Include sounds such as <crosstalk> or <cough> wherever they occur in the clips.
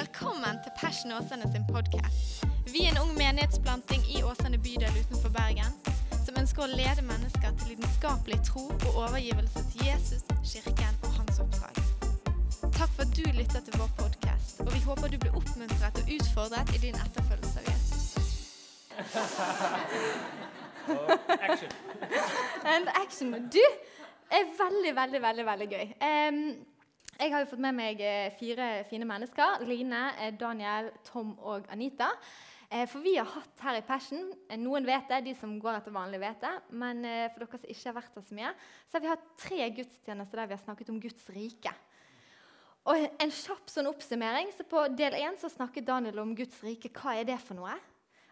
Velkommen til Passion Åsane sin podkast. Vi er en ung menighetsplanting i Åsane bydel utenfor Bergen som ønsker å lede mennesker til lidenskapelig tro og overgivelse til Jesus, kirken og hans oppdrag. Takk for at du lytter til vår podkast, og vi håper du blir oppmuntret og utfordret i din etterfølgelse av Jesus. Action. <laughs> And action. Du er veldig, veldig, veldig veldig gøy. Em, jeg har jo fått med meg eh, fire fine mennesker. Line, eh, Daniel, Tom og Anita. Eh, For vi har hatt her i Passion Noen vet det, de som går etter vanlig vet det. Men for dere som ikke har vært her så mye, så har vi hatt tre gudstjenester der vi har snakket om Guds rike. Og en kjapp sånn oppsummering, så På del én snakket Daniel om Guds rike. Hva er det for noe?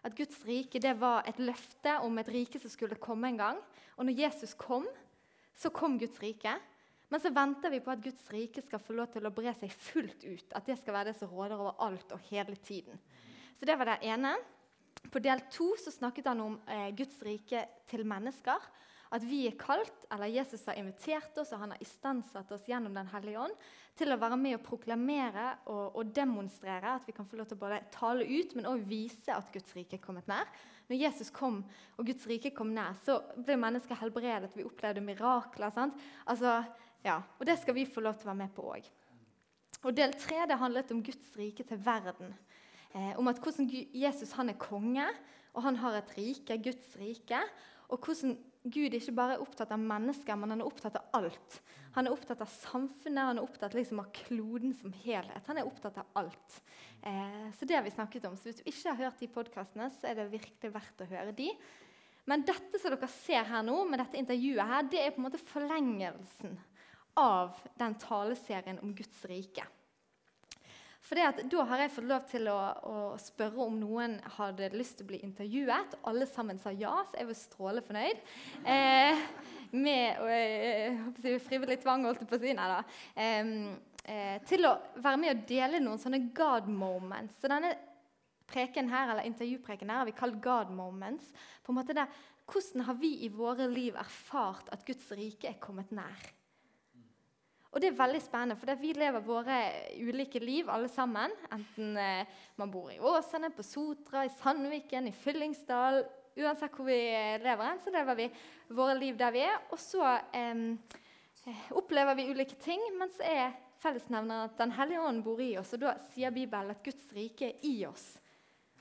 At Guds rike det var et løfte om et rike som skulle komme en gang. Og når Jesus kom, så kom Guds rike. Men så venter vi på at Guds rike skal få lov til å bre seg fullt ut. At det skal være det som råder over alt og hele tiden. Så det var det ene. På del to så snakket han om eh, Guds rike til mennesker. At vi er kalt, eller Jesus har invitert oss og han har istandsatt oss gjennom Den hellige ånd til å være med og proklamere og, og demonstrere at vi kan få lov til å både tale ut, men også vise at Guds rike er kommet nær. Når Jesus kom og Guds rike kom nær, så ble mennesker helbredet. Vi opplevde mirakler. sant? Altså, ja, Og det skal vi få lov til å være med på òg. Og del tre det handlet om Guds rike til verden. Eh, om at hvordan Jesus han er konge, og han har et rike, Guds rike. Og hvordan Gud ikke bare er opptatt av mennesker, men han er opptatt av alt. Han er opptatt av samfunnet, han er opptatt liksom av kloden som helhet. Han er opptatt av alt. Eh, så det har vi snakket om. Så hvis du ikke har hørt de podkastene, så er det virkelig verdt å høre de. Men dette som dere ser her nå, med dette intervjuet her, det er på en måte forlengelsen av den taleserien om Guds rike. For Da har jeg fått lov til å, å, spørre om noen hadde lyst til å bli intervjuet. Alle sammen sa ja, så jeg var strålende fornøyd. Eh, med eh, frivillig tvang, holdt jeg på å si. Nei da. Eh, til å være med og dele noen sånne God moments. Så denne preken her, eller intervjupreken her har vi kalt God moments. På en måte der, Hvordan har vi i våre liv erfart at Guds rike er kommet nær? Og det er veldig spennende, for vi lever våre ulike liv alle sammen. Enten eh, man bor i Åsane, på Sotra, i Sandviken, i Fyllingsdal. Uansett hvor vi lever, så lever vi våre liv der vi er. Og så eh, opplever vi ulike ting, men så er fellesnevneren at Den hellige ånd bor i oss. Og da sier Bibelen at Guds rike er i oss.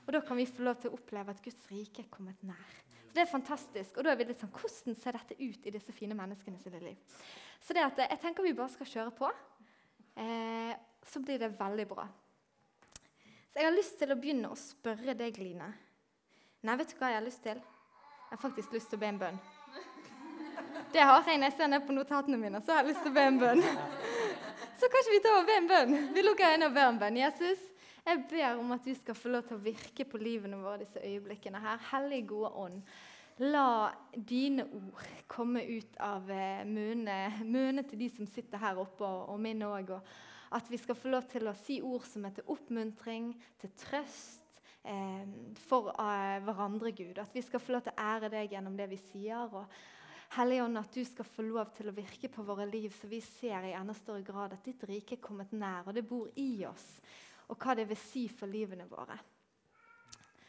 Og da kan vi få lov til å oppleve at Guds rike er kommet nær. Så Det er fantastisk. Og da er vi litt sånn, Hvordan ser dette ut i disse fine menneskene sine liv? Så det at jeg tenker vi bare skal kjøre på. Eh, så blir det veldig bra. Så jeg har lyst til å begynne å spørre deg, Line. Nei, vet du hva jeg har lyst til? Jeg har faktisk lyst til å be en bønn. Det har jeg når jeg ser ned på notatene mine. Så har jeg lyst til å be en bønn. Så kanskje vi ta og be en bønn? Vi lukker øynene og ber en bønn. Jesus, jeg ber om at du skal få lov til å virke på livene våre disse øyeblikkene her. Hellig, gode ånd. La dine ord komme ut av eh, munnene til de som sitter her oppe, og, min òg. At vi skal få lov til å si ord som er til oppmuntring, til trøst eh, for eh, hverandre, Gud. At vi skal få lov til å ære deg gjennom det vi sier. og Helligånd, at du skal få lov til å virke på våre liv, så vi ser i enda større grad at ditt rike er kommet nær, og det bor i oss. Og hva det vil si for livene våre.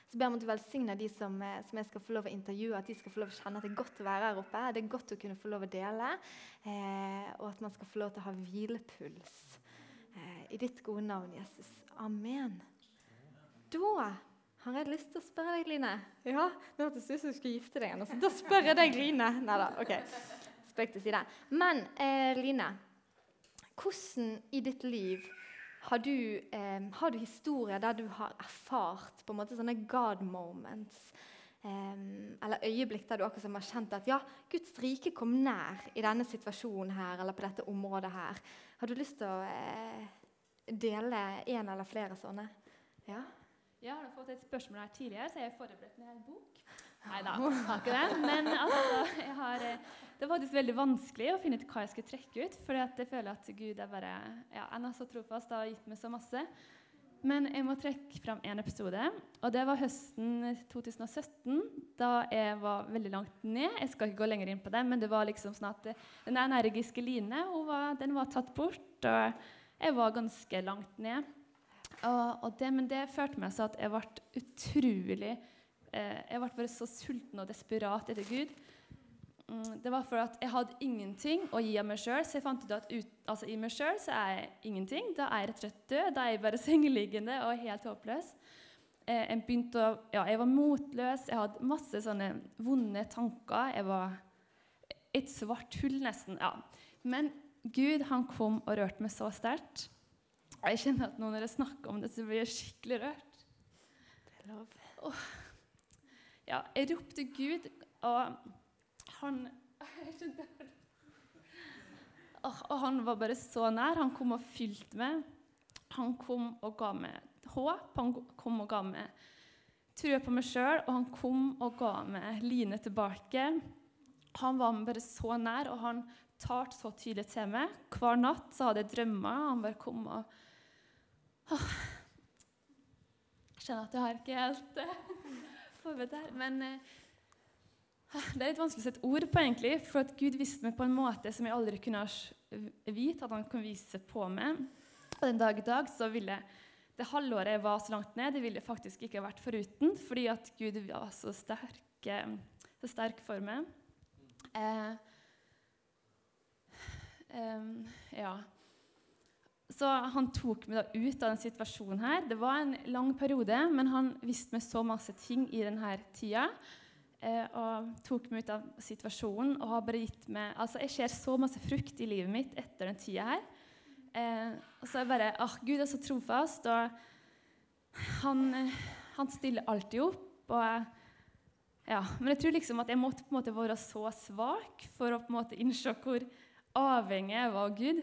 Så ber jeg om at du velsigner de som, eh, som, jeg skal få lov å intervjue, at de skal få lov å kjenne at det er godt å være her oppe. Det er godt å kunne få lov å dele, eh, og at man skal få lov til å ha hvilepuls. Eh, I ditt gode navn, Jesus. Amen. Da har jeg lyst til å spørre deg, Line. Ja, Nå hørtes det ut som du skulle gifte deg igjen. Altså. Da spør jeg deg, Line. Nei da, ok. Spøk til side. Men eh, Line, hvordan i ditt liv har du, eh, har du, historier der du har erfart på en måte sånne God moments? Eh, eller øyeblikk der du akkurat som har kjent at ja, Guds rike kom nær i denne situasjonen her, eller på dette området her. Har du lyst til å eh, dele en eller flere sånne? Ja? Jeg har fått et spørsmål her tidligere, så jeg har forberedt meg en bok. Nei da, har ikke det. Men altså, har, eh, det var faktisk veldig vanskelig å finne ut hva jeg skulle trekke ut. For jeg føler at Gud er bare, ja, han er så trofast og har gitt meg så masse. Men jeg må trekke fram en episode. og Det var høsten 2017, da jeg var veldig langt ned. Jeg skal ikke gå lenger inn på det, men det var liksom sånn at den energiske Line var, den var tatt bort. Og jeg var ganske langt ned. Og, og det, men det førte meg til at jeg ble utrolig eh, Jeg ble bare så sulten og desperat etter Gud. Mm, det var for at jeg hadde ingenting å gi av meg sjøl, så jeg fant ut at ut, altså, i meg sjøl er jeg ingenting. Da er jeg rett og slett død. Da er jeg bare <laughs> sengeliggende og helt håpløs. Eh, jeg, begynte å, ja, jeg var motløs, jeg hadde masse sånne vonde tanker. Jeg var et svart hull, nesten. ja. Men Gud han kom og rørte meg så sterkt. Jeg kjenner at når jeg snakker om det, så blir jeg skikkelig rørt. Det er lov. Oh. Ja, jeg ropte Gud, og han Og han var bare så nær. Han kom og fylte meg. Han kom og ga meg håp. Han kom og ga meg trua på meg sjøl, og han kom og ga meg Line tilbake. Han var bare så nær, og han talte så tydelig til meg. Hver natt så hadde jeg drømmer. Han bare kom og Jeg skjønner at jeg har ikke helt forberedt her. Men uh, det er litt vanskelig å sette ord på, egentlig, for at Gud viste meg på en måte som jeg aldri kunne vite at han kunne vise på meg. Og den dag i dag så ville det halvåret jeg var så langt ned, det ville faktisk ikke vært foruten, fordi at Gud var så sterk, uh, så sterk for meg. Eh, Um, ja. Så han tok meg da ut av den situasjonen her. Det var en lang periode, men han visste meg så masse ting i denne tida. Eh, og tok meg ut av situasjonen og har bare gitt meg Altså, jeg ser så masse frukt i livet mitt etter den tida her. Eh, og så er jeg bare ah, Gud er så trofast, og han, han stiller alltid opp. Og ja, Men jeg tror liksom at jeg måtte på en måte være så svak for å på en måte innse hvor avhengig jeg var av Gud.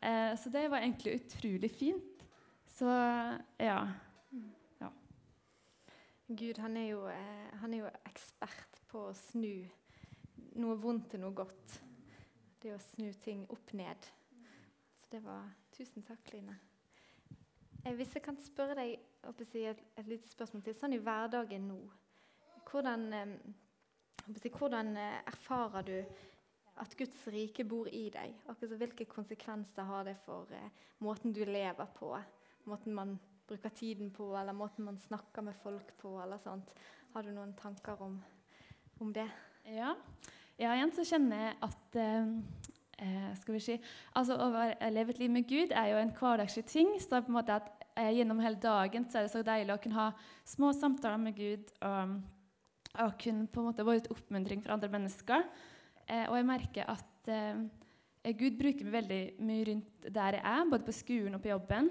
Eh, så det var egentlig utrolig fint. Så ja. ja. Gud han er, jo, eh, han er jo ekspert på å snu noe vondt til noe godt. Det å snu ting opp ned. Så det var Tusen takk, Line. Eh, hvis jeg kan spørre deg si, et, et lite spørsmål til. Sånn i hverdagen nå, hvordan, eh, hvordan eh, erfarer du at Guds rike bor i deg. Akkurat Hvilke konsekvenser har det for eh, måten du lever på, måten man bruker tiden på, eller måten man snakker med folk på? eller sånt. Har du noen tanker om, om det? Ja. ja, igjen så kjenner jeg at eh, eh skal vi si, altså Å leve et liv med Gud er jo en hverdagslig ting. så på en måte at eh, Gjennom hele dagen så er det så deilig å kunne ha små samtaler med Gud og, og kunne på en måte være et oppmuntring for andre mennesker. Eh, og jeg merker at eh, Gud bruker meg veldig mye rundt der jeg er, både på skolen og på jobben.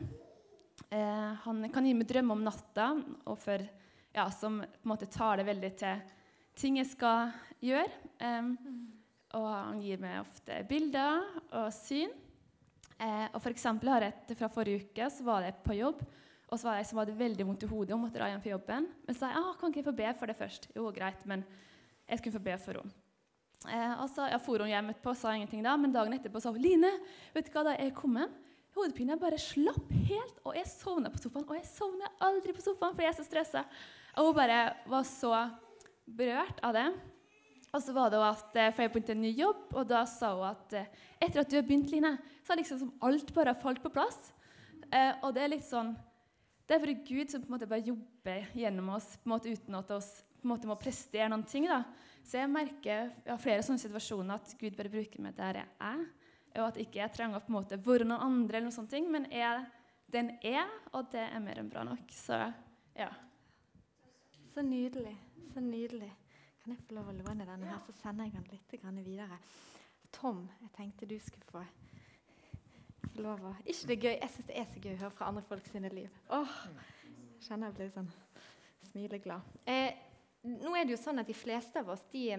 Eh, han kan gi meg drømmer om natta for, ja, som på en måte tar det veldig til ting jeg skal gjøre. Eh, og han gir meg ofte bilder og syn. Eh, og for eksempel har jeg et fra forrige uke, så var jeg på jobb. Og så var jeg som hadde veldig vondt i hodet og måtte dra hjem fra jobben. Men så sa jeg ah, kan ikke jeg få be for det først. Jo, greit, men jeg skulle få be for henne. Eh, og så jeg for hun hjem etterpå, sa ingenting da, men dagen etterpå sa hun Line, vet du hva, da jeg kom hjem, hodepinen bare slapp helt, og jeg sovna på sofaen. Og jeg sovner aldri på sofaen, for jeg er så stressa. Og hun bare var så berørt av det. Og så var det at, eh, For jeg begynte en ny jobb, og da sa hun at eh, etter at du har begynt, Line, så har liksom alt bare falt på plass. Eh, og det er litt sånn Det er bare Gud som på en måte bare jobber gjennom oss på en måte uten at oss på en måte må prestere noen ting. da. Så jeg merker ja, flere sånne situasjoner at Gud bare bruker meg der jeg er. Og at ikke jeg trenger å på en måte være noen andre, eller noen sånne ting, men jeg, den er, og det er mer enn bra nok. Så ja. Så nydelig. Så nydelig. Kan jeg få lov å låne denne her, så sender jeg den litt videre. Tom, jeg tenkte du skulle få, lov å Ikke det gøy? Jeg syns det er så gøy å høre fra andre folk sine liv. Åh, kjenner jeg blir sånn smileglad. Eh, nå er det jo sånn at De fleste av oss de,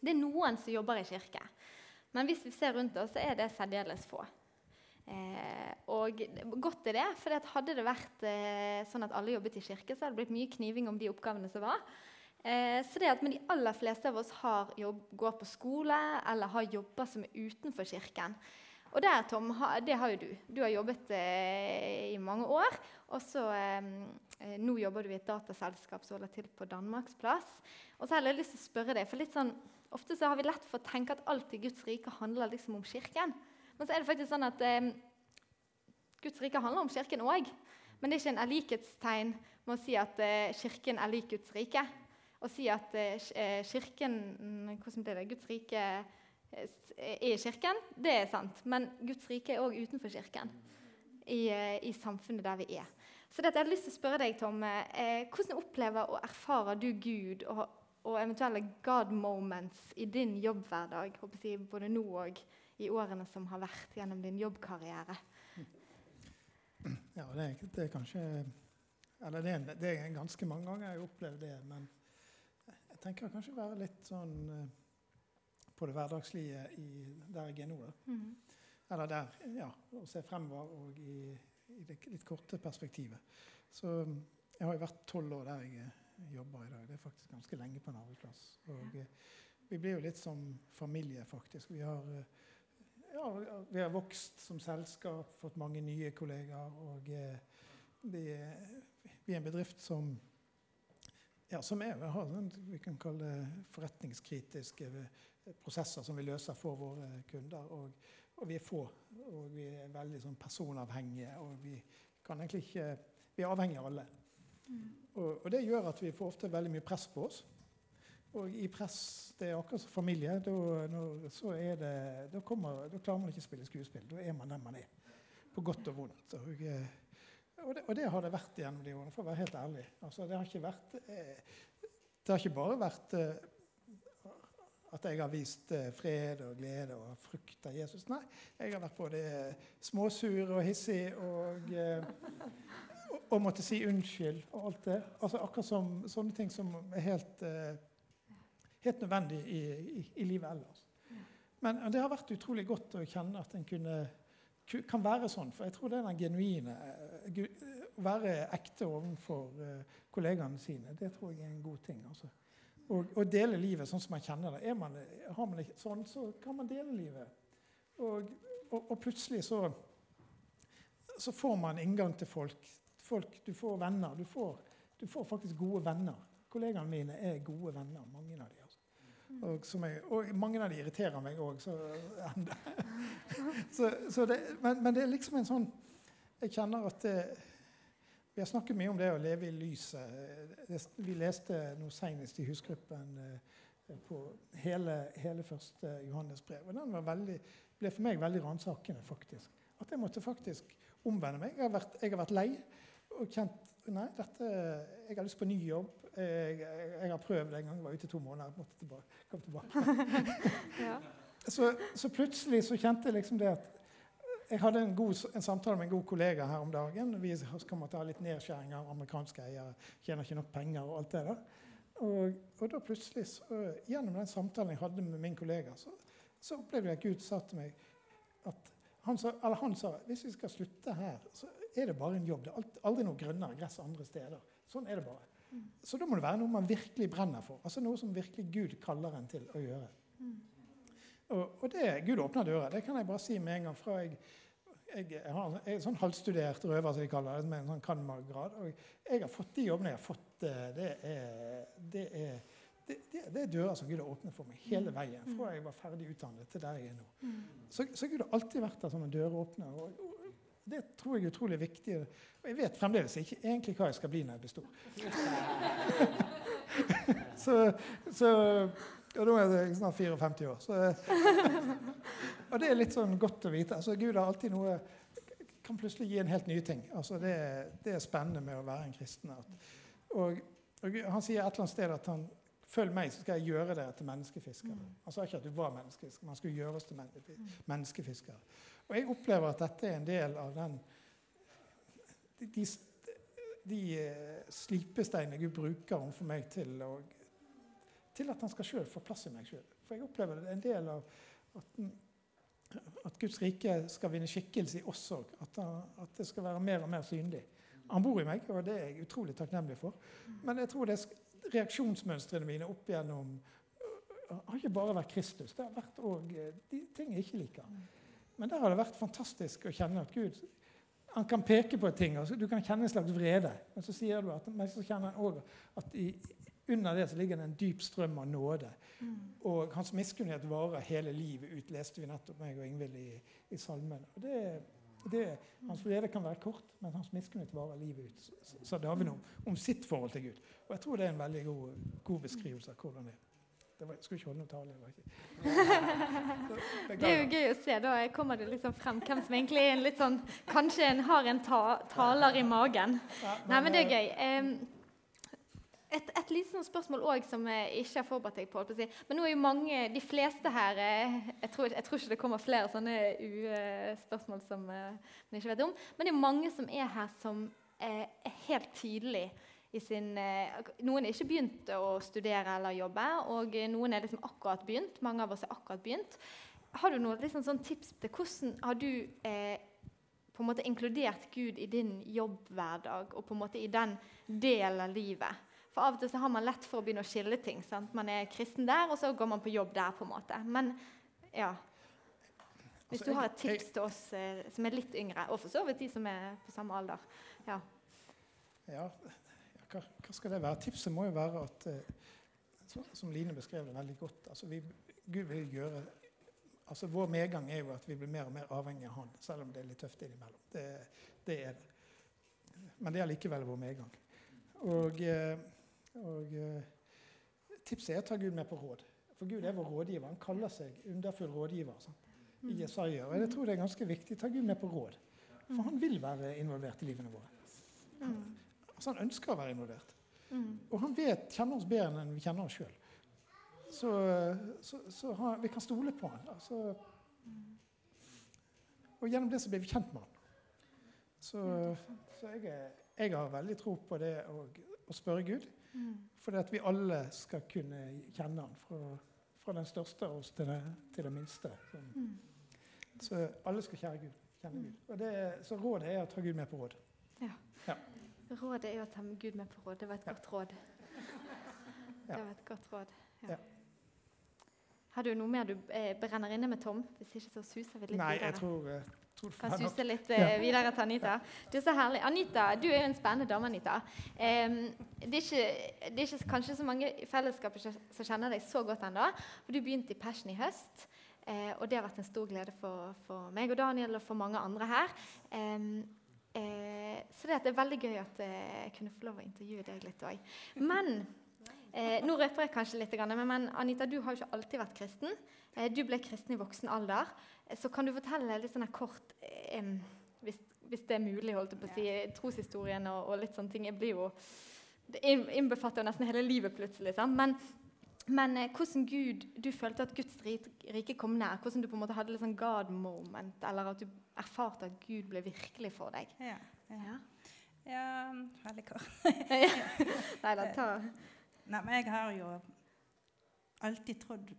det er noen som jobber i kirke. Men hvis vi ser rundt oss, så er det særdeles få. Eh, og godt er det, for hadde det vært eh, sånn at alle jobbet i kirke, så hadde det blitt mye kniving om de oppgavene som var. Eh, så det at Men de aller fleste av oss jobb, går på skole eller har jobber som er utenfor kirken. Og der, Tom, det har jo du. Du har jobbet eh, i mange år. Og så eh, eh, Nå jobber du i et dataselskap som holder til på Danmarksplass. Og så har jeg lyst til å spørre deg, for litt sånn, Ofte så har vi lett for å tenke at alt i Guds rike handler liksom om Kirken. Men så er det faktisk sånn at eh, Guds rike handler om Kirken òg. Men det er ikke en likhetstegn med å si at eh, Kirken er lik Guds rike. Å si at eh, Kirken mm, hvordan blir det, Guds rike i Kirken, det er sant. Men Guds rike er òg utenfor Kirken. I, eh, I samfunnet der vi er. Så dette, jeg har lyst til å spørre deg, Tom. Eh, hvordan opplever og erfarer du Gud og, og eventuelle God moments i din jobbhverdag? jeg, både nå og i årene som har vært gjennom din jobbkarriere? Ja, det er, det er kanskje Eller det er, det er ganske mange ganger jeg har opplevd det. Men jeg tenker kanskje være litt sånn eh, på det hverdagslige i, der jeg er nå. Mhm. Eller der, ja, å se fremover og i, i det litt korte perspektivet. Så mm, jeg har jo vært tolv år der jeg eh, jobber i dag. Det er faktisk ganske lenge på en arbeidsplass. Og ja. vi blir jo litt som familie, faktisk. Vi har, eh, ja, vi har vokst som selskap, fått mange nye kollegaer. Og eh, vi, er- en bedrift som ja, som er, vi har sånn, vi kan kalle det forretningskritiske eh, prosesser som vi løser for våre kunder. Og, og vi er få, og vi er veldig sånn personavhengige. Og vi kan egentlig ikke Vi er avhengige av alle. Og, og det gjør at vi får ofte veldig mye press på oss. Og i press Det er akkurat som familie. Da, når, så er det, da, kommer, da klarer man ikke å spille skuespill. Da er man den man er. På godt og vondt. Og, eh, og, det, det har det vært gjennom de årene, for å være helt ærlig. Altså, det har ikke vært eh, Det har ikke bare vært eh, at jeg har vist eh, fred og glede og frukt av Jesus. Nei, jeg har vært både småsur og hissig og, eh, og, og måtte si unnskyld og alt det. Altså Akkurat som sånne ting som er helt, eh, helt nødvendig i, i, i livet ellers. Men det har vært utrolig godt å kjenne at en kunne, kan være sånn. For jeg tror det er den genuine Å være ekte overfor kollegaene sine, det tror jeg er en god ting. altså. Og, og dele livet sånn som man kjenner det. Man, har man det sånn, så kan man dele livet. Og, og, og plutselig så, så får man inngang til folk. folk. Du får venner. Du får, du får faktisk gode venner. Kollegaene mine er gode venner, mange av dem. Altså. Og, jeg, og mange av dem irriterer meg òg. <laughs> Så, så, så men, men det er liksom en sånn Jeg kjenner at det, vi har snakket mye om det å leve i lyset. Vi leste noe senest i husgruppen eh, på hele, hele første Johannes-brev. Og den var veldig, ble for meg veldig ransakende, faktisk. At jeg måtte faktisk omvende meg. Jeg har vært, jeg har vært lei og kjent Nei, dette, jeg har lyst på ny jobb. Jeg, jeg, jeg har prøvd en gang, jeg var ute i to måneder, måtte tilbake, kom tilbake. <laughs> Ja. Så, så plutselig så kjente jeg liksom det at jeg hadde en, god, en samtale med en god kollega her om dagen. Vi skal måtte ha litt nedskjæring av amerikanske eiere. Tjener ikke nok penger og alt det der. Og, og da plutselig, så, gjennom den samtalen jeg hadde med min kollega, så, så opplevde jeg at Gud sa til meg at han sa, eller han sa hvis vi skal slutte her, så er det bare en jobb. Det er aldri noe grønnere gress andre steder. Sånn er det bare. Så da må det være noe man virkelig brenner for. Altså Noe som virkelig Gud kaller en til å gjøre. Og, og det, Gud åpna dører. Det kan jeg bare si med en gang. fra jeg, jeg, jeg har jeg er sånn halvstudert røver, som de kaller det, med en sånn cand.mag.-grad. Og jeg har fått de jobbene jeg har fått. eh, Det er, det er, det, det, er dører som Gud har åpnet for meg hele veien. Fra jeg var ferdig utdannet til der jeg er nå. Så, så Gud har alltid vært der som en døråpner. Og, og det tror jeg er utrolig viktig. Og jeg vet fremdeles ikke egentlig hva jeg skal bli når jeg blir stor. <laughs> så, så og da er jeg snart 54 år. Så, <laughs> og det er litt sånn godt å vite. Altså, Gud har alltid noe Kan plutselig gi en helt nye ting. Altså, det, det er spennende med å være en kristen. Og, og Han sier et eller annet sted at han Følg meg, så skal jeg gjøre dere til menneskefiskere. Han sa ikke at du var menneskefisker, men han skulle gjøre oss til menneskefiskere. Og jeg opplever at dette er en del av den de, de, de eh, slipesteinene Gud bruker overfor meg til, å, til at han skal selv få plass i meg sjøl. For jeg opplever det en del av at, at Guds rike skal vinne skikkelse i oss òg. At, at det skal være mer og mer synlig. Han bor i meg, og det er jeg utrolig takknemlig for. Men jeg tror det er reaksjonsmønstrene mine opp gjennom øh, har ikke bare vært Kristus. Det har vært også, de ting jeg ikke liker. Men der har det vært fantastisk å kjenne at Gud han kan peke på ting. Altså, du kan kjenne en slags vrede. Men så sier du at, men så kjenner han også at i, under det så ligger det en dyp strøm av nåde. Og hans miskunnhet varer hele livet ut, leste vi nettopp meg og Ingvild i, i salmen. Og det, Det, hans vrede kan være kort, men hans miskunnhet varer livet ut. Sa David om, om sitt forhold til Gud. Og jeg tror det er en veldig god, god beskrivelse av hvordan det er. Det var, skulle ikke holde noen tale. det. <laughs> Det er jo gøy å se. Da kommer det liksom frem hvem som egentlig er en litt sånn Kanskje en har en ta taler i magen. Nei, men det er eh, gøy. Em, et, et lite sånn spørsmål òg som jeg ikke har forberedt deg på. Men nå er jo mange, de fleste her eh, Jeg tror, jeg tror ikke det kommer flere sånne U-spørsmål som eh, man ikke vet om. Men det er mange som er her som eh, er helt tydelig i sin Noen er ikke begynt å studere eller jobbe, og noen er liksom akkurat begynt. Mange av oss er akkurat begynt. Har du noen liksom, sånn tips til hvordan har du eh, på en måte inkludert Gud i din jobbhverdag og på en måte i den delen av livet? For Av og til så har man lett for å begynne å skille ting. sant? Man er kristen der, og så går man på jobb der. på en måte. Men ja, hvis Altså, du har et tips til oss eh, som er litt yngre, og for så vidt de som er på samme alder. Ja. Ja, hva, hva skal det være? Tipset må jo være at eh, Som Line beskrev det veldig godt altså vi, Gud vil gjøre altså Vår medgang er jo at vi blir mer og mer avhengig av Han, selv om det er litt tøft innimellom. Det, det er det. Men det er likevel vår medgang. Og, eh, og eh, tipset er å ta Gud med på råd. For Gud er vår rådgiver. Han kaller seg underfull rådgiver. sånn, I Jesaja. Og jeg tror det er ganske viktig. Ta Gud med på råd. For han vil være involvert i livene våre. Mm. Altså Han ønsker å være involvert. Mm. Og han vet, kjenner oss bedre enn vi kjenner oss sjøl. Så, så, så han, vi kan stole på han. Altså, og gjennom det så blir vi kjent med han. Så, så jeg, jeg har veldig tro på det å, å spørre Gud. Mm. For at vi alle skal kunne kjenne han. Fra, fra den største av oss til til det minste. Så, Mm. så alle skal kjære Gud. Kjenne Gud. Og det, så rådet er å ta Gud med på råd. Ja, Rådet er å ta Gud med på råd. Det var et Ja. godt råd. <laughs> Det var et godt råd. Ja. Ja. Har du noe mer du eh, brenner inne med, Tom? Hvis ikke så suser vi litt Nei, videre. jeg tror, eh, kan suse litt eh, videre til Anita. Det er så herlig. Anita, du er jo en spennende dame, Anita. Um, det, er ikke, det er ikke kanskje så mange i fellesskapet som kjenner deg så godt ennå. Du begynte i Passion i høst, eh, og det har vært en stor glede for, for meg og Daniel og for mange andre her. Um, eh, så det, er veldig gøy at jeg kunne få lov å intervjue deg litt òg. Men eh, nå røper jeg kanskje litt, men, Anita, du har jo ikke alltid vært kristen. Eh, du ble kristen i voksen alder. Eh, Så kan du fortelle litt sånn her kort, eh, hvis, hvis det er mulig, holdt jeg på å si, troshistorien og, og litt sånne ting. Jeg blir jo, det innbefatter jo nesten hele livet plutselig. Sant? Men, men eh, hvordan Gud, du følte at Guds rike kom nær? Hvordan du på en måte hadde litt sånn God moment, eller at du erfarte at Gud ble virkelig for deg? Ja. ja. Ja. ja veldig kort. <laughs> Nei da, ta Nei, men jeg har jo alltid trodd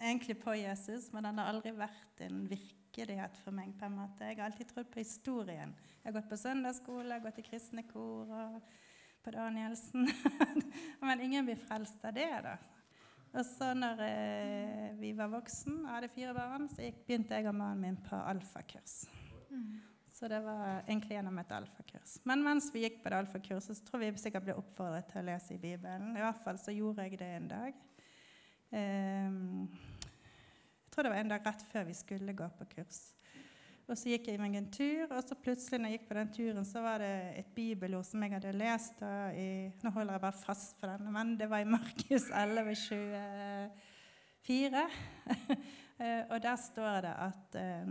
egentlig på Jesus, men han har aldri vært en virkelighet for meg. på en måte. Jeg har alltid trodd på historien. Jeg har gått på søndagsskole, jeg har gått i kristne kor og på Danielsen. <laughs> men ingen blir frelst av det. da. Og så når eh, vi var voksen, og hadde fire barn, så gikk, begynte jeg og mannen min på alfakurs. Så det var egentlig gjennom et alfakurs. Men mens vi gikk på det alfakurset, så tror vi sikkert ble oppfordret til å lese i Bibelen. I hvert fall så gjorde jeg det en dag. Ehm, jeg tror det var en dag rett før vi skulle gå på kurs. Og så gikk jeg meg en tur, og så plutselig når jeg gikk på den turen, så var det et bibelord som jeg hadde lest i Nå holder jeg bare fast for denne, men det var i Markus 11, 24. <laughs> Eh, og der står det at eh,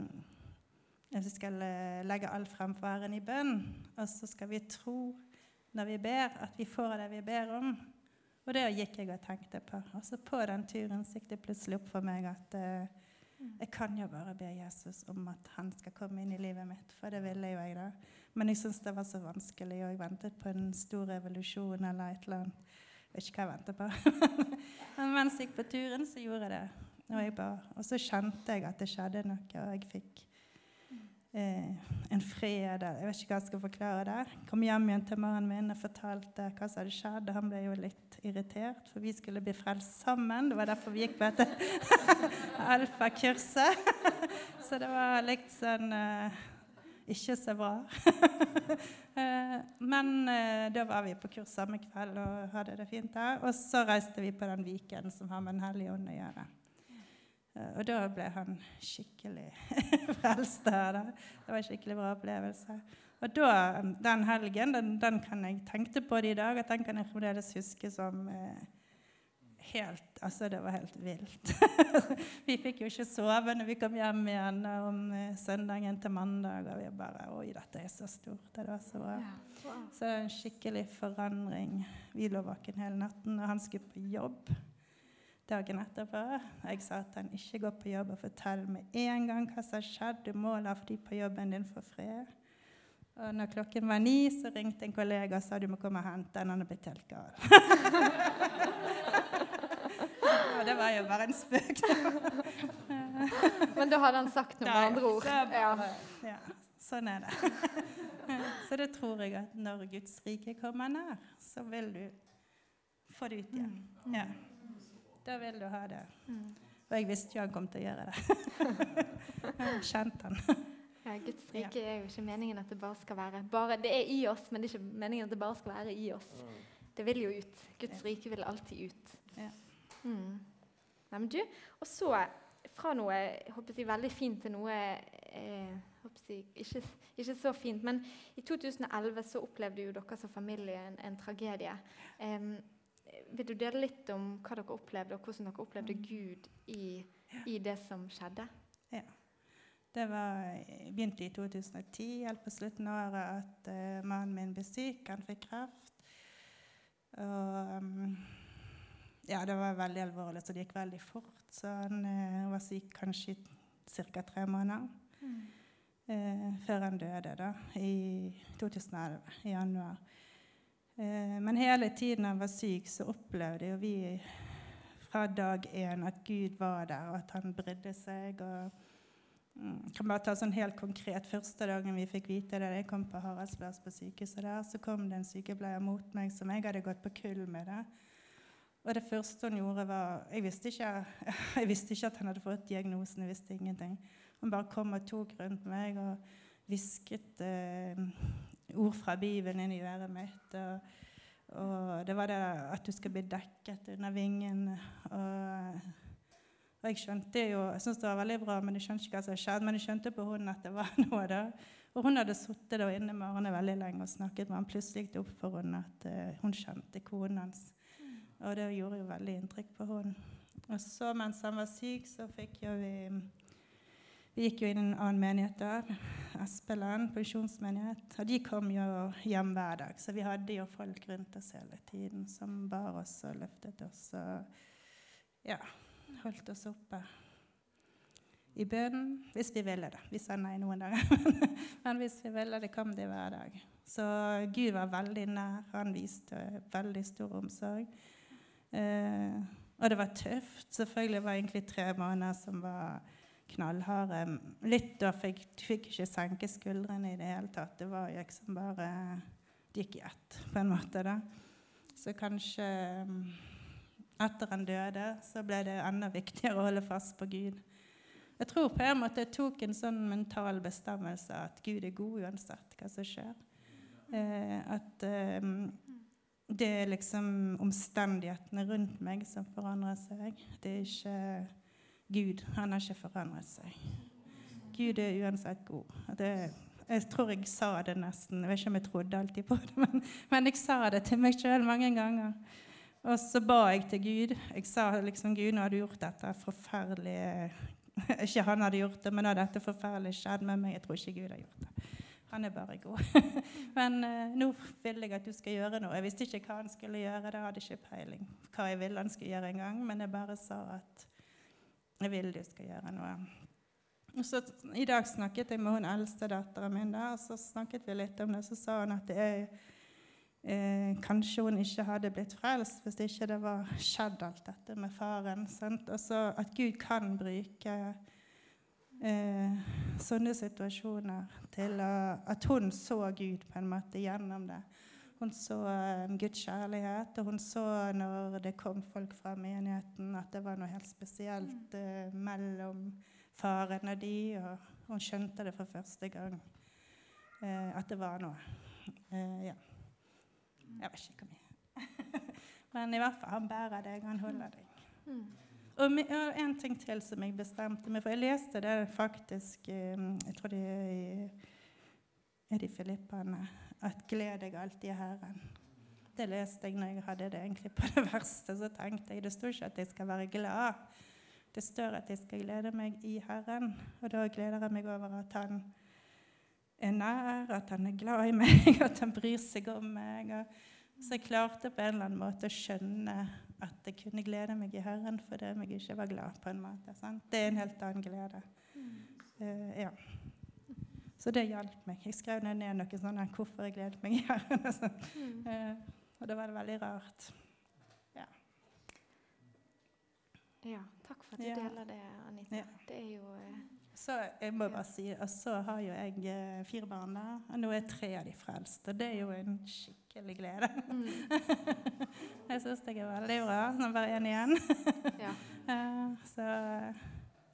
vi skal eh, legge alt frem for i bønn, og så skal vi tro når vi ber, at vi får det vi ber om. Og det gikk jeg og tenkte på. Og så på den turen gikk det plutselig opp for meg at eh, jeg kan jo bare be Jesus om at han skal komme inn i livet mitt, for det ville jo jeg da. Men jeg syntes det var så vanskelig, og jeg ventet på en stor revolusjon eller et eller annet. Jeg vet ikke hva jeg ventet på. <laughs> Men mens jeg gikk på turen, så gjorde jeg det. Og, jeg og så kjente jeg at det skjedde noe, og jeg fikk eh, en fred. Jeg vet ikke hva jeg skal forklare der. Kom hjem igjen til mannen min og fortalte hva som hadde skjedd. Han ble jo litt irritert, for vi skulle bli frelst sammen. Det var derfor vi gikk på dette <laughs> alfakurset. <laughs> Så det var litt sånn eh, ikke så bra. <laughs> Eh, Men eh, da var vi på kurs samme kveld og hadde det fint der. Og så reiste vi på den Viken som har med Den hellige ånd å gjøre. Eh, og da ble han skikkelig <laughs> frelst. der. Det var en skikkelig bra opplevelse. Og da, den helgen den, den kan jeg tenkte på det i dag, at den kan jeg fremdeles huske som eh, helt Altså, det var helt vilt. <laughs> vi fikk jo ikke sove når vi kom hjem igjen om eh, søndagen til mandag. Og vi bare Oi, dette er så stort. Det var så bra. Så det er en skikkelig forandring. Vi lå våken hele natten, og han skulle på jobb dagen etterpå. Jeg sa at han ikke går på jobb og forteller med en gang hva som har skjedd. Du må la de på jobben din få fred. Og når klokken var ni, så ringte en kollega og sa du må komme og hente den. Han er blitt helt gal. <laughs> og det var jo bare en spøk. Men da hadde han sagt noe med andre ord. Ja. Ja, sånn er det. <laughs> så det tror jeg at når Guds rike kommer nær, så vil du få det ut igjen. Ja. Da vil du ha det. Og jeg visste jo han kom til å gjøre det. <laughs> Jeg kjente han. Ja, Guds rike er jo ikke meningen at det bare skal være bare, Det er i oss, men det er ikke meningen at det bare skal være i oss. Det vil jo ut. Guds rike vil alltid ut. Ja. Mm. Nei, men du, Og så fra noe håper jeg, veldig fint til noe eh, jeg, ikke, ikke, så fint. Men i 2011 så opplevde jo dere som familie en, en tragedie. Um, vil du dele litt om hva dere opplevde, og hvordan dere opplevde Gud i, i det som skjedde? Ja. Det var, begynte i 2010, helt på slutten av året, at uh, mannen min ble syk. Han fikk kreft. Og um, ja, det var veldig alvorlig, så det gikk veldig fort. Så han uh, var syk kanskje ca. tre måneder. Mm. Uh, før han døde, da, i 2011, i januar. Men hele tiden han var syk, så opplevde jo vi fra dag én at Gud var der, og at han brydde seg. og Mm, kan bare ta sånn helt konkret. Første dagen vi fikk vite det, jeg kom på Haraldsplass på sykehuset der, så kom det en sykepleier mot meg som jeg hadde gått på kull med. det. Og det første hun gjorde, var Jeg visste ikke, <laughs> jeg visste ikke at han hadde fått diagnosen. jeg visste ingenting. Hun bare kom og tok rundt meg og hvisket eh, ord fra Bibelen inn i øret mitt. Og, og det var det at du skal bli dekket under vingen. og og jeg skjønte jo, jeg syntes det var veldig bra, men jeg skjønte ikke hva som skjedde. Men jeg skjønte på hun at det var <laughs> noe da. Og hun hadde sittet inne med Arne veldig lenge og snakket med ham. Plutselig gikk det opp for henne at uh, hun kjente konen hans. Og det gjorde jo veldig inntrykk på henne. Og så mens han var syk, så fikk jo vi Vi gikk jo inn i en annen menighet der, Espeland pensjonsmenighet. Og de kom jo hjem hver dag, så vi hadde jo folk rundt oss hele tiden som bar oss og løftet oss. Og ja, holdt oss oppe i bønnen hvis vi ville det. Vi sa nei noen dager, <laughs> men hvis vi ville det, kom det hver dag. Så Gud var veldig nær. Han viste veldig stor omsorg. Eh, og det var tøft. Selvfølgelig var det egentlig tre måneder som var knallharde. Litt da fikk jeg ikke senke skuldrene i det hele tatt. Det var liksom bare Det gikk i ett, på en måte. da. Så kanskje etter han døde, så ble det enda viktigere å holde fast på Gud. Jeg tror på en måte jeg tok en sånn mental bestemmelse at Gud er god uansett hva som skjer. Eh, at eh, det er liksom omstendighetene rundt meg som forandrer seg. Det er ikke Gud. Han har ikke forandret seg. Gud er uansett god. Det, jeg tror jeg sa det nesten. Jeg vet ikke om jeg trodde alltid på det, men, men jeg sa det til meg sjøl mange ganger. Og så ba jeg til Gud. Jeg sa liksom Gud, nå har du gjort dette forferdelige <laughs> Ikke han hadde gjort det, men nå har dette forferdelige skjedd med meg. Jeg tror ikke Gud har gjort det. Han er bare god. <laughs> men uh, nå vil jeg at du skal gjøre noe. Jeg visste ikke hva han skulle gjøre. Det hadde ikke peiling hva jeg ville han skulle gjøre engang. Men jeg bare sa at jeg vil du skal gjøre noe. Og så I dag snakket jeg med hun eldste datteren min, der, og så snakket vi litt om det. Så sa hun at er Eh, kanskje hun ikke hadde blitt frelst hvis ikke det var skjedd alt dette med faren. Sant? Også at Gud kan bruke eh, sånne situasjoner til å, at hun så Gud på en måte gjennom det. Hun så eh, Guds kjærlighet, og hun så når det kom folk fra menigheten, at det var noe helt spesielt eh, mellom faren og de, og hun skjønte det for første gang, eh, at det var noe. Eh, ja. Jeg vet ikke hvor mye. <laughs> Men i hvert fall, han bærer deg, han holder deg. Mm. Og, en ting til som jeg bestemte meg for. Jeg leste det faktisk Jeg tror det er i, er det i Filippene. At 'gled deg alltid i Herren'. Det leste jeg når jeg hadde det egentlig på det <laughs> verste. Så tenkte jeg det står ikke at jeg skal være glad. Det står at jeg skal glede meg i Herren. Og da gleder jeg meg over at Han er nær, at Han er glad i <laughs> meg, at Han bryr seg om meg. Så jeg klarte på en eller annen måte å skjønne at jeg kunne glede meg i Herren fordi jeg ikke var glad. på en måte. Sant? Det er en helt annen glede. Uh, ja. Så det hjalp meg. Jeg skrev ned noe sånn her, hvorfor jeg gledet meg i <laughs> og sånn. Eh, og det var veldig rart. Ja, takk for at du Ja. deler det, Anita. Ja. Det er jo eh, Så jeg må bare si, og så har jo jeg eh, fire barn, der, og nå er tre av de frelst. Og det er jo en skikkelig glede. mm, <laughs> Jeg syns det er veldig bra. Nå bare én igjen. Ja. <laughs> Eh, så,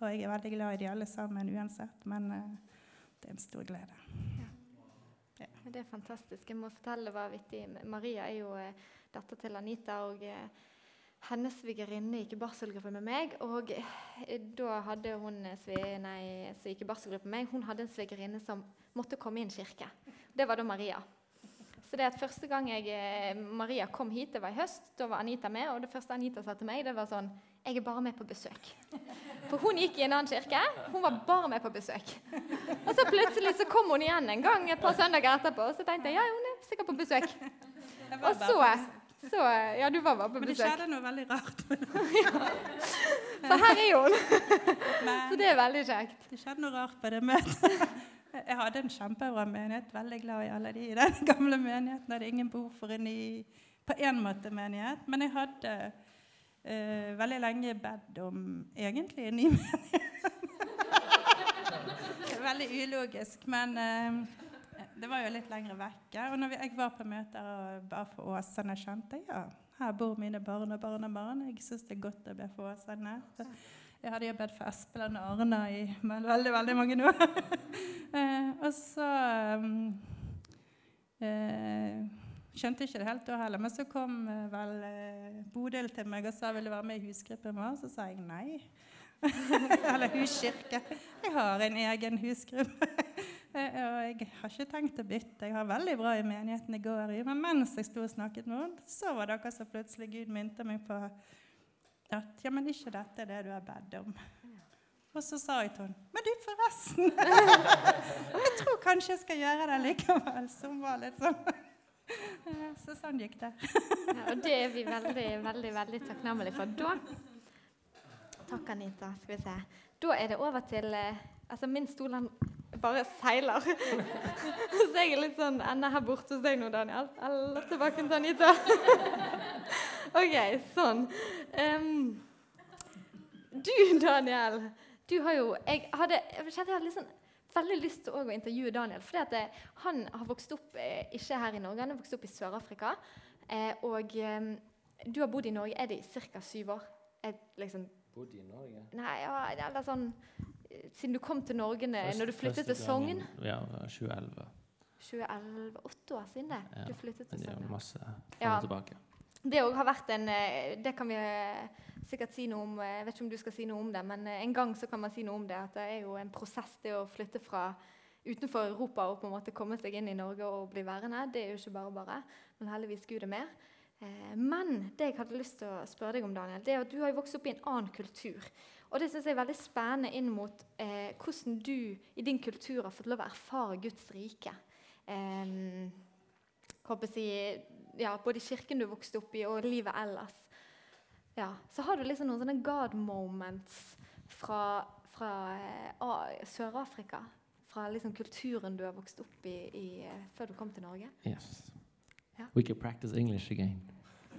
og jeg er veldig glad i de alle sammen uansett, men eh, det er en stor glede. Det er fantastisk. Jeg må fortelle hva vittig. Maria er jo eh, datter til Anita. og eh, Hennes svigerinne gikk i barselgruppe med meg. og eh, da hadde hun eh, nei, som gikk i barselgruppe med meg, hun hadde en svigerinne som måtte komme i en kirke. Det var da Maria. Så det at første gang jeg, eh, Maria kom hit, det var i høst, da var Anita med. Og det første Anita sa til meg, det var sånn Jeg er bare med på besøk. For hun gikk i en annen kirke. Hun var bare med på besøk. Og så plutselig så kom hun igjen en gang et par søndager etterpå. Og så tenkte jeg ja, hun er sikkert på besøk. Og så, så Ja, du var bare på besøk. Men det skjedde noe veldig rart. <laughs> Så her er hun. Så det er veldig kjekt. det skjedde noe rart på det møtet. <laughs> Jeg hadde en kjempebra menighet, veldig glad i alle de i den <laughs> gamle menigheten. Jeg hadde ingen behov for en ny på en måte menighet. Men jeg hadde eh, veldig lenge bedt om egentlig en ny menighet. <laughs> veldig ulogisk, men eh, det var jo litt lenger vekke. Og når jeg var på møter og ba for Åsane, skjønte jeg ja, her bor mine barn og barnebarn. Jeg syns det er godt å be for Åsane. Så jeg hadde jo bedt for Espeland og Arna i veldig veldig mange år. <laughs> eh, og så um, eh, skjønte ikke det helt da heller. Men så kom eh, vel eh, Bodil til meg og sa vil du være med i husgruppen vår. Så sa jeg nei. <laughs> Eller huskirke. Jeg har en egen husgruppe. <laughs> Eh, og jeg har ikke tenkt å bytte. Jeg har veldig bra i menigheten jeg går i. Men mens jeg sto og snakket med henne, så var det akkurat som plutselig Gud minte meg på at ja, men ikke dette er det du har bedt om. Og så sa jeg til henne Men du, forresten! <laughs> jeg tror kanskje jeg skal gjøre det likevel. Som var litt sånn. <laughs> Så sånn gikk det. <laughs> Ja, og det er vi veldig, veldig, veldig takknemlige for. Da Takk, Anita. Skal vi se. Da er det over til eh, Altså, min stol han bare seiler. <laughs> Så jeg er litt sånn Ender her borte hos deg nå, Daniel. Eller tilbake til Anita. OK, sånn. Um, du, Daniel, du har jo Jeg hadde, jeg kjente jeg hadde litt sånn veldig lyst til å intervjue Daniel. For eh, Han har vokst opp eh, ikke her i Norge, han har vokst opp i Sør-Afrika. Eh, og eh, du har bodd i Norge er det i ca. syv år. Liksom, bodd i Norge. nei, ja, eller sånn Siden du kom til Norge Først- når du flyttet til Sogn. Ja, det var 2011. 2011, Åtte år siden det. Ja, Du flyttet til Men det er Sogn. masse fram og tilbake. Det òg har vært en Det kan vi sikkert si noe om. eh, Jeg vet ikke om du skal si noe om det, men eh, en gang så kan man si noe om det. At det er jo en prosess det å flytte fra utenfor Europa og på en måte komme seg inn i Norge og bli værende. Det er jo ikke bare bare. Men heldigvis Gud er med. Eh, Men det jeg hadde lyst til å spørre deg om, Daniel, det er at du har jo vokst opp i en annen kultur. Og det synes jeg er veldig spennende inn mot eh, hvordan du i din kultur har fått lov å erfare Guds rike. Eh, jeg ja, både kirken du vokste opp i, og livet ellers. Ja, så har du liksom noen sånne God moments fra, fra eh, Sør-Afrika. Fra liksom kulturen du har vokst opp i, i eh, før du kom til Norge. Yes. Ja. We can practice English again.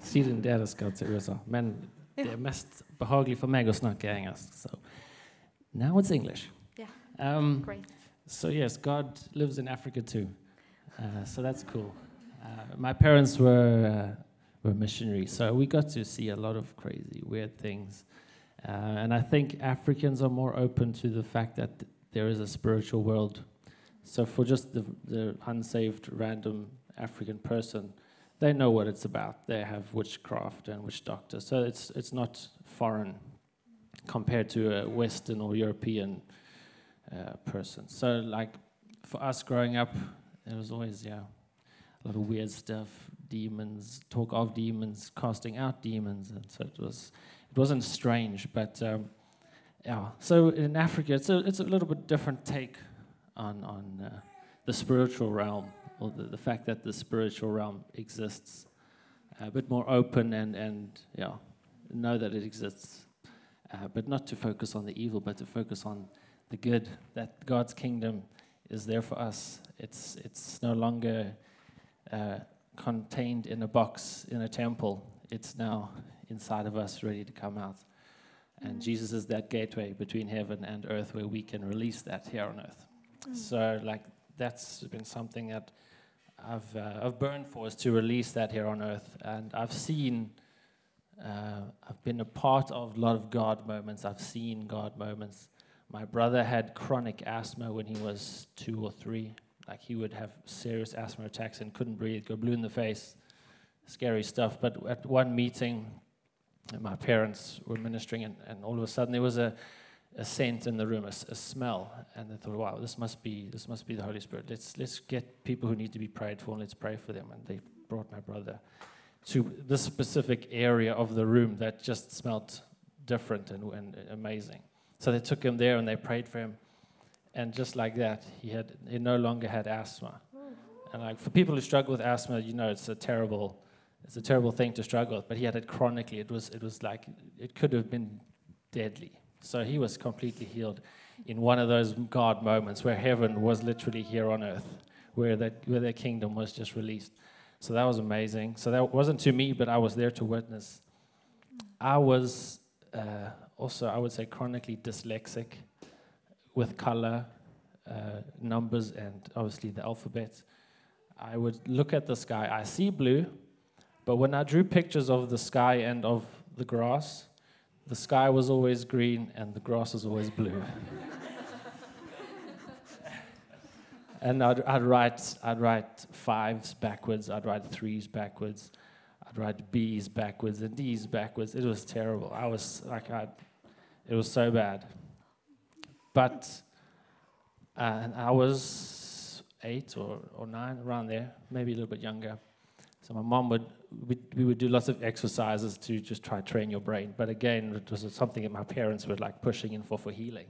Siden dere skal til USA. Men det er mest behagelig for meg å snakke engelsk. So now it's English. Yeah. Um, Great. so yes, God lives in Africa too. Uh, so that's cool. Uh, my parents were uh, were missionaries, so we got to see a lot of crazy, weird things. Uh, and I think Africans are more open to the fact that th- there is a spiritual world. So for just the, the unsaved, random African person, they know what it's about. They have witchcraft and witch doctors, so it's it's not foreign compared to a Western or European uh, person. So, like for us growing up, it was always yeah, a lot of weird stuff, demons, talk of demons, casting out demons, and so it was. It wasn't strange, but um, yeah. So in Africa, it's a it's a little bit different take on on uh, the spiritual realm, or the, the fact that the spiritual realm exists, a bit more open and and yeah, know that it exists, uh, but not to focus on the evil, but to focus on the good. That God's kingdom is there for us. It's it's no longer uh, contained in a box in a temple. It's now inside of us, ready to come out. And Jesus is that gateway between heaven and earth where we can release that here on earth. So, like, that's been something that I've, uh, I've burned for is to release that here on earth. And I've seen, uh, I've been a part of a lot of God moments. I've seen God moments. My brother had chronic asthma when he was two or three. Like, he would have serious asthma attacks and couldn't breathe, go blue in the face. Scary stuff. But at one meeting, my parents were ministering, and, and all of a sudden there was a, a scent in the room, a smell, and they thought, "Wow, this must be this must be the Holy Spirit. Let's let's get people who need to be prayed for, and let's pray for them." And they brought my brother to this specific area of the room that just smelled different and, and amazing. So they took him there and they prayed for him, and just like that, he had he no longer had asthma. And like for people who struggle with asthma, you know, it's a terrible it's a terrible thing to struggle with, but he had it chronically. It was, it was like, it could have been deadly. So he was completely healed in one of those God moments where heaven was literally here on earth, where, that, where their kingdom was just released. So that was amazing. So that wasn't to me, but I was there to witness. I was uh, also, I would say, chronically dyslexic with color, uh, numbers, and obviously the alphabet. I would look at the sky. I see blue, but when I drew pictures of the sky and of the grass, the sky was always green and the grass was always blue. <laughs> and I'd, I'd, write, I'd write fives backwards, I'd write threes backwards, I'd write B's backwards and D's backwards. It was terrible. I was like, i it was so bad. But uh, I was eight or, or nine, around there, maybe a little bit younger. So my mom would we, we would do lots of exercises to just try train your brain. But again, it was something that my parents were like pushing in for for healing.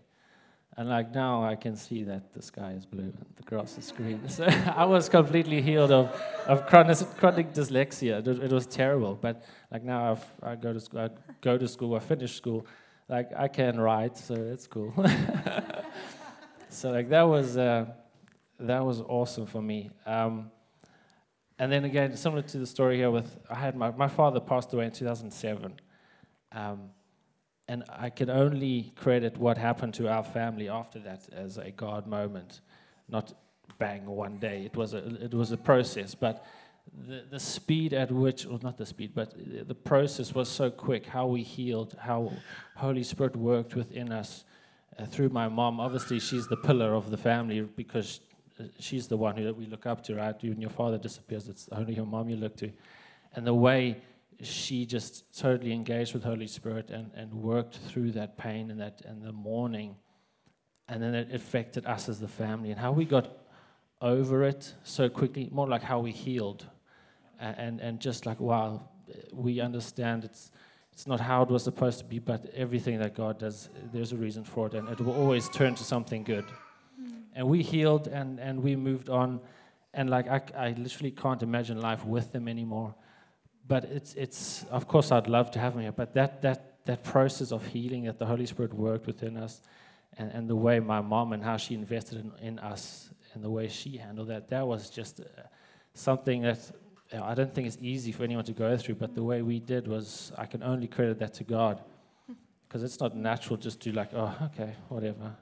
And like now, I can see that the sky is blue and the grass is green. <laughs> So I was completely healed of of chronic, chronic dyslexia. It, was- terrible. But like now, I've, I go to school. I go to school. I finish school. Like I can write, so that's cool. <laughs> so like that was uh, that was awesome for me. Um, and then again, similar to the story here with I had my, my father passed away in 2007. Um, and I can only credit what happened to our family after that as a God moment, not bang one day. It was a it was a process, but the the speed at which, or not the speed, but the process was so quick. How we healed, how Holy Spirit worked within us uh, through my mom. Obviously, she's the pillar of the family because uh, she's the one who we look up to, right? When your father disappears, it's only your mom you look to. And the way she just totally engaged with Holy Spirit and, and worked through that pain and that and the mourning. And then it affected us as the family and how we got over it so quickly, more like how we healed. And, and just like, wow, we understand it's, it's not how it was supposed to be, but everything that God does, there's a reason for it, and it will always turn to something good. And we healed and, and we moved on. And like, I, I literally can't imagine life with them anymore but it's it's of course I'd love to have them here, but that that that process of healing that the Holy Spirit worked within us, and, and the way my mom and how she invested in, in us and the way she handled that, that was just uh, something that I don't think it's easy for anyone to go through. But the way we did was I can only credit that to God, <laughs> because it's not natural just to like oh okay whatever.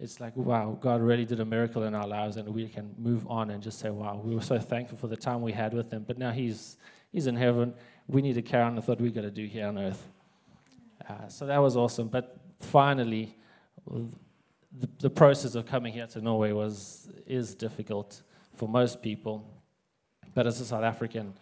It's like wow, God really did a miracle in our lives, and we can move on and just say wow, we were so thankful for the time we had with Him. But now He's He's in heaven. We need to carry on with what we got to do here on earth. Uh, so that was awesome. But finally, the, the process of coming here to Norway was is difficult for most people. But as a South African,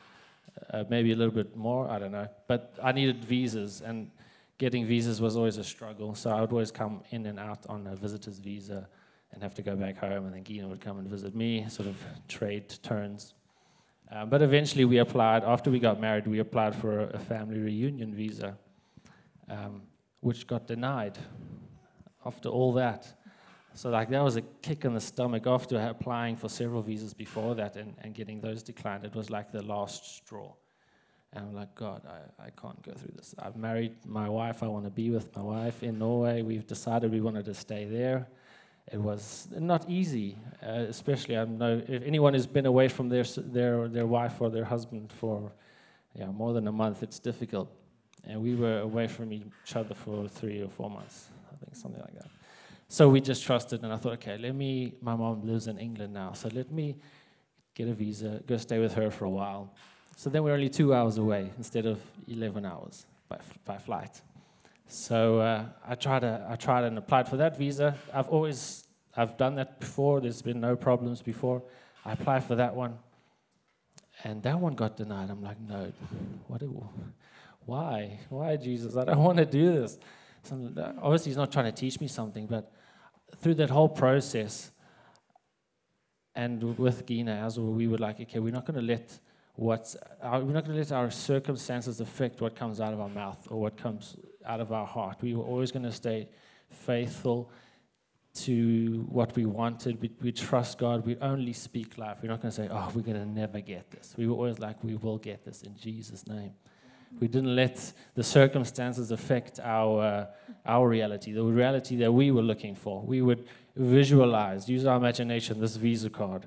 uh, maybe a little bit more. I don't know. But I needed visas, and getting visas was always a struggle. So I would always come in and out on a visitor's visa and have to go back home, and then Gina would come and visit me, sort of trade turns. Uh, but eventually, we applied, after we got married, we applied for a, a family reunion visa, um, which got denied after all that. So, like, that was a kick in the stomach after applying for several visas before that and, and getting those declined. It was like the last straw. And I'm like, God, I, I can't go through this. I've married my wife. I want to be with my wife in Norway. We've decided we wanted to stay there. It was not easy, uh, especially I know if anyone has been away from their, their, their wife or their husband for yeah, more than a month, it's difficult. And we were away from each other for three or four months, I think, something like that. So we just trusted, and I thought, okay, let me. My mom lives in England now, so let me get a visa, go stay with her for a while. So then we're only two hours away instead of 11 hours by, by flight. So uh, I tried to, I tried and applied for that visa. I've always I've done that before. There's been no problems before. I applied for that one, and that one got denied. I'm like, no, what? Why? Why, Jesus? I don't <laughs> want to do this. Obviously, he's not trying to teach me something, but through that whole process, and with Gina as well, we were like, okay, we're not going to let what's our, we're not going to let our circumstances affect what comes out of our mouth or what comes out of our heart. We were always going to stay faithful to what we wanted. We, we trust God. We only speak life. We're not going to say, oh, we're going to never get this. We were always like, we will get this in Jesus' name. We didn't let the circumstances affect our, uh, our reality, the reality that we were looking for. We would visualize, use our imagination, this Visa card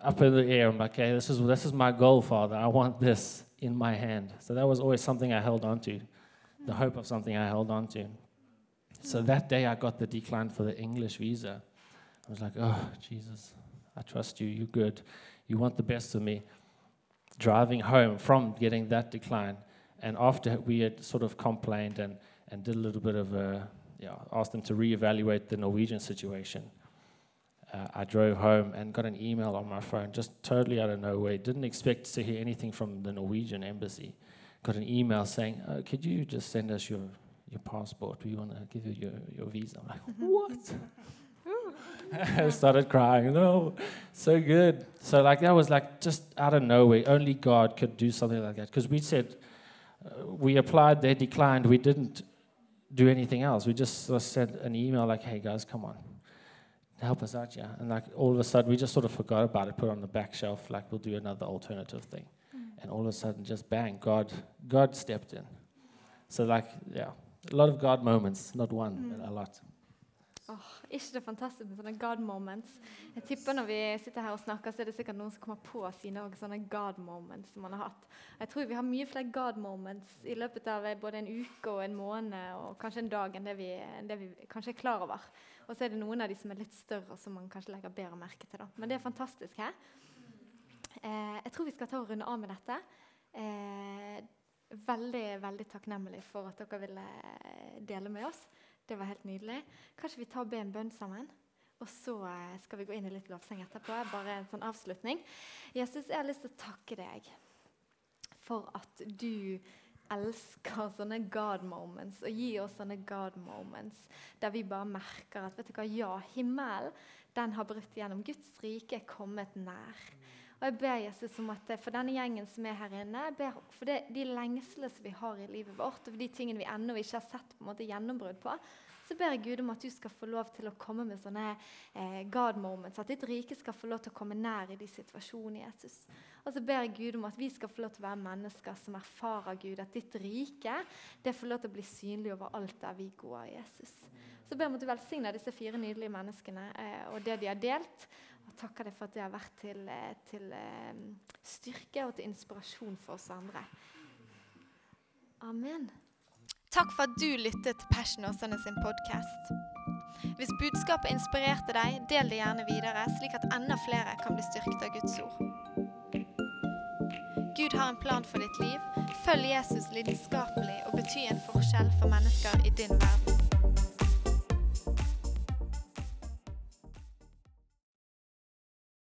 up in the air. I'm like, okay, this is, this is my goal, Father. I want this in my hand. So that was always something I held on to, the hope of something I held on to. So that day I got the decline for the English visa. I was like, oh, Jesus, I trust you. You're good. You want the best of me. Driving home from getting that decline, and after we had sort of complained and, and did a little bit of a, yeah, asked them to reevaluate the Norwegian situation uh, I drove home and got an email on my phone, just totally out of nowhere. Didn't expect to hear anything from the Norwegian embassy. Got an email saying, uh, "Could you just send us your your passport? We want to give you your, your visa." I'm like, "What?" <laughs> I started crying. No, so good. So like that was like just out of nowhere. Only God could do something like that. Because we said we applied, they declined. We didn't do anything else. We just uh, sent an email like, "Hey guys, come on, help us out, yeah. And like all of a sudden, we just sort of forgot about it, put it on the back shelf, like we'll do another alternative thing. Mm. And all of a sudden, just bang, God, God stepped in. So like, yeah, a lot of God moments, not one, mm. but a lot. Oh, ikke det fantastisk med sånne God moments? Jeg tipper Når vi sitter her og snakker, så er det sikkert noen som kommer på sine sånne God moments som man har hatt. Jeg tror vi har mye flere God moments i løpet av både en uke og en måned og kanskje en dag enn det vi, det vi kanskje er klar over. Og så er det noen av de som er litt større, som man kanskje legger bedre merke til. Da. Men det er fantastisk her. Eh, jeg tror vi skal ta og runde av med dette. Eh, veldig veldig takknemlig for at dere ville eh, dele med oss. Det var helt nydelig. Kanskje vi tar og ber en bønn sammen? Og så eh, skal vi gå inn i litt lovsang etterpå. Bare en sånn avslutning. Jesus, jeg har lyst til å takke deg for at du elsker sånne God moments og gir oss sånne God moments der vi bare merker at vet du hva, ja, himmelen den har brutt gjennom. Guds rike er kommet nær. Og jeg ber Jesus om at For denne gjengen som er her inne, jeg ber for det, de lengslene som vi har i livet vårt, og for de tingene vi ennå ikke har sett på en måte gjennombrudd på, så ber jeg Gud om at du skal få lov til å komme med sånne eh, God moments. At ditt rike skal få lov til å komme nær i de situasjonene, Jesus. Og så ber jeg Gud om at vi skal få lov til å være mennesker som erfarer Gud. At ditt rike det får lov til å bli synlig over alt der vi går, Jesus. Så ber jeg om at du velsigner disse fire nydelige menneskene eh, og det de har delt. Takker deg for at det har vært til, eh, til eh, styrke og til inspirasjon for oss andre. Amen. Takk for at du lyttet til Passion Åsane sin podkast. Hvis budskapet inspirerte deg, del det gjerne videre, slik at enda flere kan bli styrket av Guds ord. Gud har en plan for ditt liv. Følg Jesus lidenskapelig og bety en forskjell for mennesker i din verden.